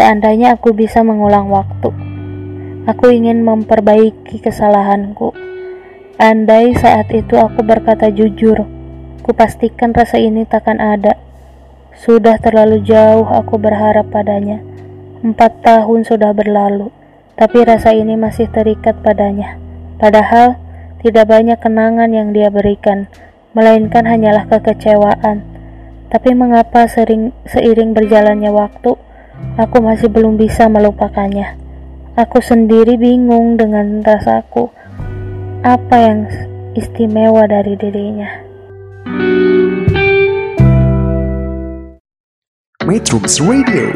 Seandainya aku bisa mengulang waktu, aku ingin memperbaiki kesalahanku. Andai saat itu aku berkata jujur, kupastikan rasa ini takkan ada. Sudah terlalu jauh aku berharap padanya. Empat tahun sudah berlalu, tapi rasa ini masih terikat padanya. Padahal tidak banyak kenangan yang dia berikan, melainkan hanyalah kekecewaan. Tapi mengapa sering seiring berjalannya waktu, aku masih belum bisa melupakannya. Aku sendiri bingung dengan rasaku. Apa yang istimewa dari dirinya? Metrums Radio,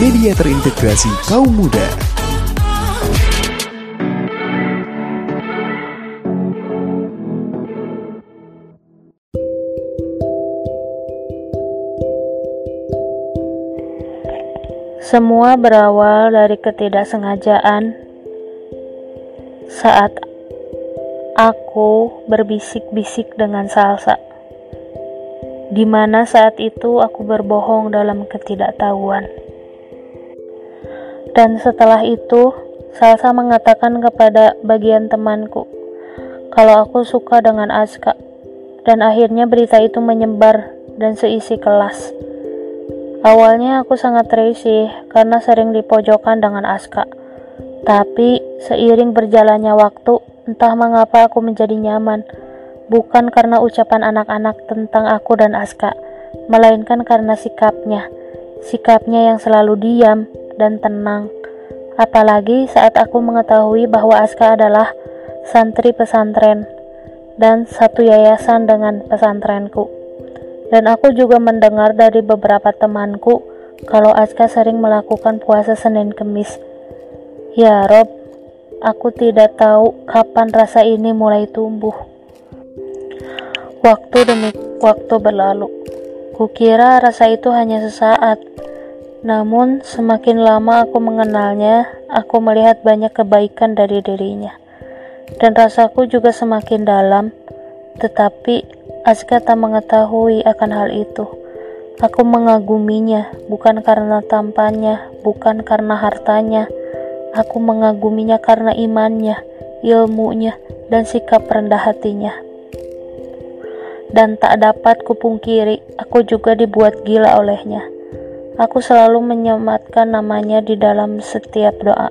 media terintegrasi kaum muda. Semua berawal dari ketidaksengajaan saat aku berbisik-bisik dengan salsa. Di mana saat itu aku berbohong dalam ketidaktahuan. Dan setelah itu, Salsa mengatakan kepada bagian temanku kalau aku suka dengan Aska. Dan akhirnya berita itu menyebar dan seisi kelas. Awalnya aku sangat risih karena sering dipojokkan dengan Aska. Tapi seiring berjalannya waktu, entah mengapa aku menjadi nyaman. Bukan karena ucapan anak-anak tentang aku dan Aska, melainkan karena sikapnya. Sikapnya yang selalu diam dan tenang. Apalagi saat aku mengetahui bahwa Aska adalah santri pesantren dan satu yayasan dengan pesantrenku. Dan aku juga mendengar dari beberapa temanku kalau Aska sering melakukan puasa Senin Kemis. Ya Rob, aku tidak tahu kapan rasa ini mulai tumbuh. Waktu demi waktu berlalu. Kukira rasa itu hanya sesaat. Namun semakin lama aku mengenalnya, aku melihat banyak kebaikan dari dirinya. Dan rasaku juga semakin dalam, tetapi Aska tak mengetahui akan hal itu. Aku mengaguminya, bukan karena tampannya, bukan karena hartanya. Aku mengaguminya karena imannya, ilmunya, dan sikap rendah hatinya. Dan tak dapat kupungkiri, aku juga dibuat gila olehnya. Aku selalu menyematkan namanya di dalam setiap doa.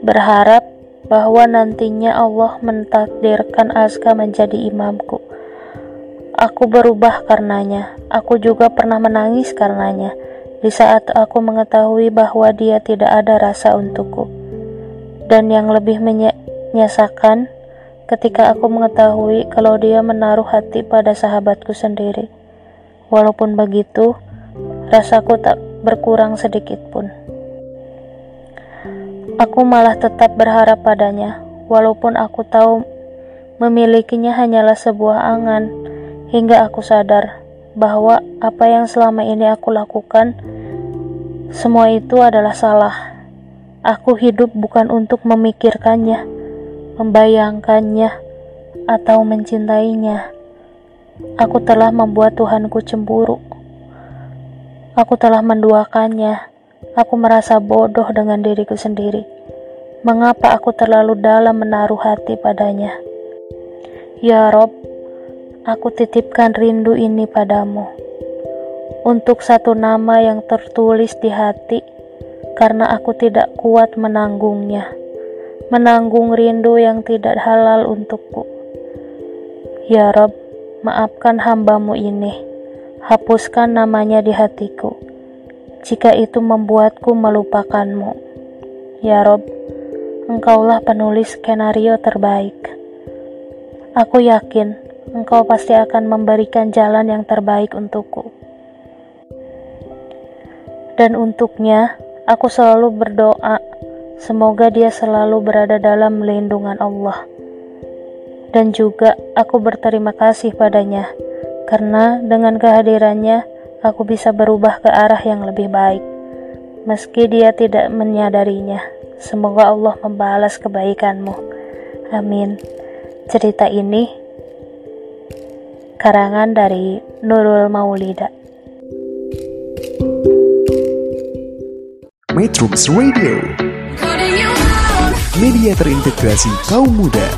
Berharap bahwa nantinya Allah mentakdirkan Aska menjadi imamku. Aku berubah karenanya. Aku juga pernah menangis karenanya. Di saat aku mengetahui bahwa dia tidak ada rasa untukku. Dan yang lebih menyesakan ketika aku mengetahui kalau dia menaruh hati pada sahabatku sendiri. Walaupun begitu, rasaku tak berkurang sedikit pun. Aku malah tetap berharap padanya, walaupun aku tahu memilikinya hanyalah sebuah angan, hingga aku sadar bahwa apa yang selama ini aku lakukan, semua itu adalah salah. Aku hidup bukan untuk memikirkannya, membayangkannya, atau mencintainya. Aku telah membuat Tuhanku cemburu. Aku telah menduakannya. Aku merasa bodoh dengan diriku sendiri. Mengapa aku terlalu dalam menaruh hati padanya? Ya Rob, aku titipkan rindu ini padamu. Untuk satu nama yang tertulis di hati, karena aku tidak kuat menanggungnya. Menanggung rindu yang tidak halal untukku. Ya Rob, maafkan hambamu ini. Hapuskan namanya di hatiku jika itu membuatku melupakanmu. Ya Rob, engkaulah penulis skenario terbaik. Aku yakin Engkau pasti akan memberikan jalan yang terbaik untukku. Dan untuknya, aku selalu berdoa, semoga dia selalu berada dalam lindungan Allah. Dan juga aku berterima kasih padanya, karena dengan kehadirannya, aku bisa berubah ke arah yang lebih baik. Meski dia tidak menyadarinya, semoga Allah membalas kebaikanmu. Amin. Cerita ini karangan dari Nurul Maulida. Metrums Radio Media terintegrasi kaum muda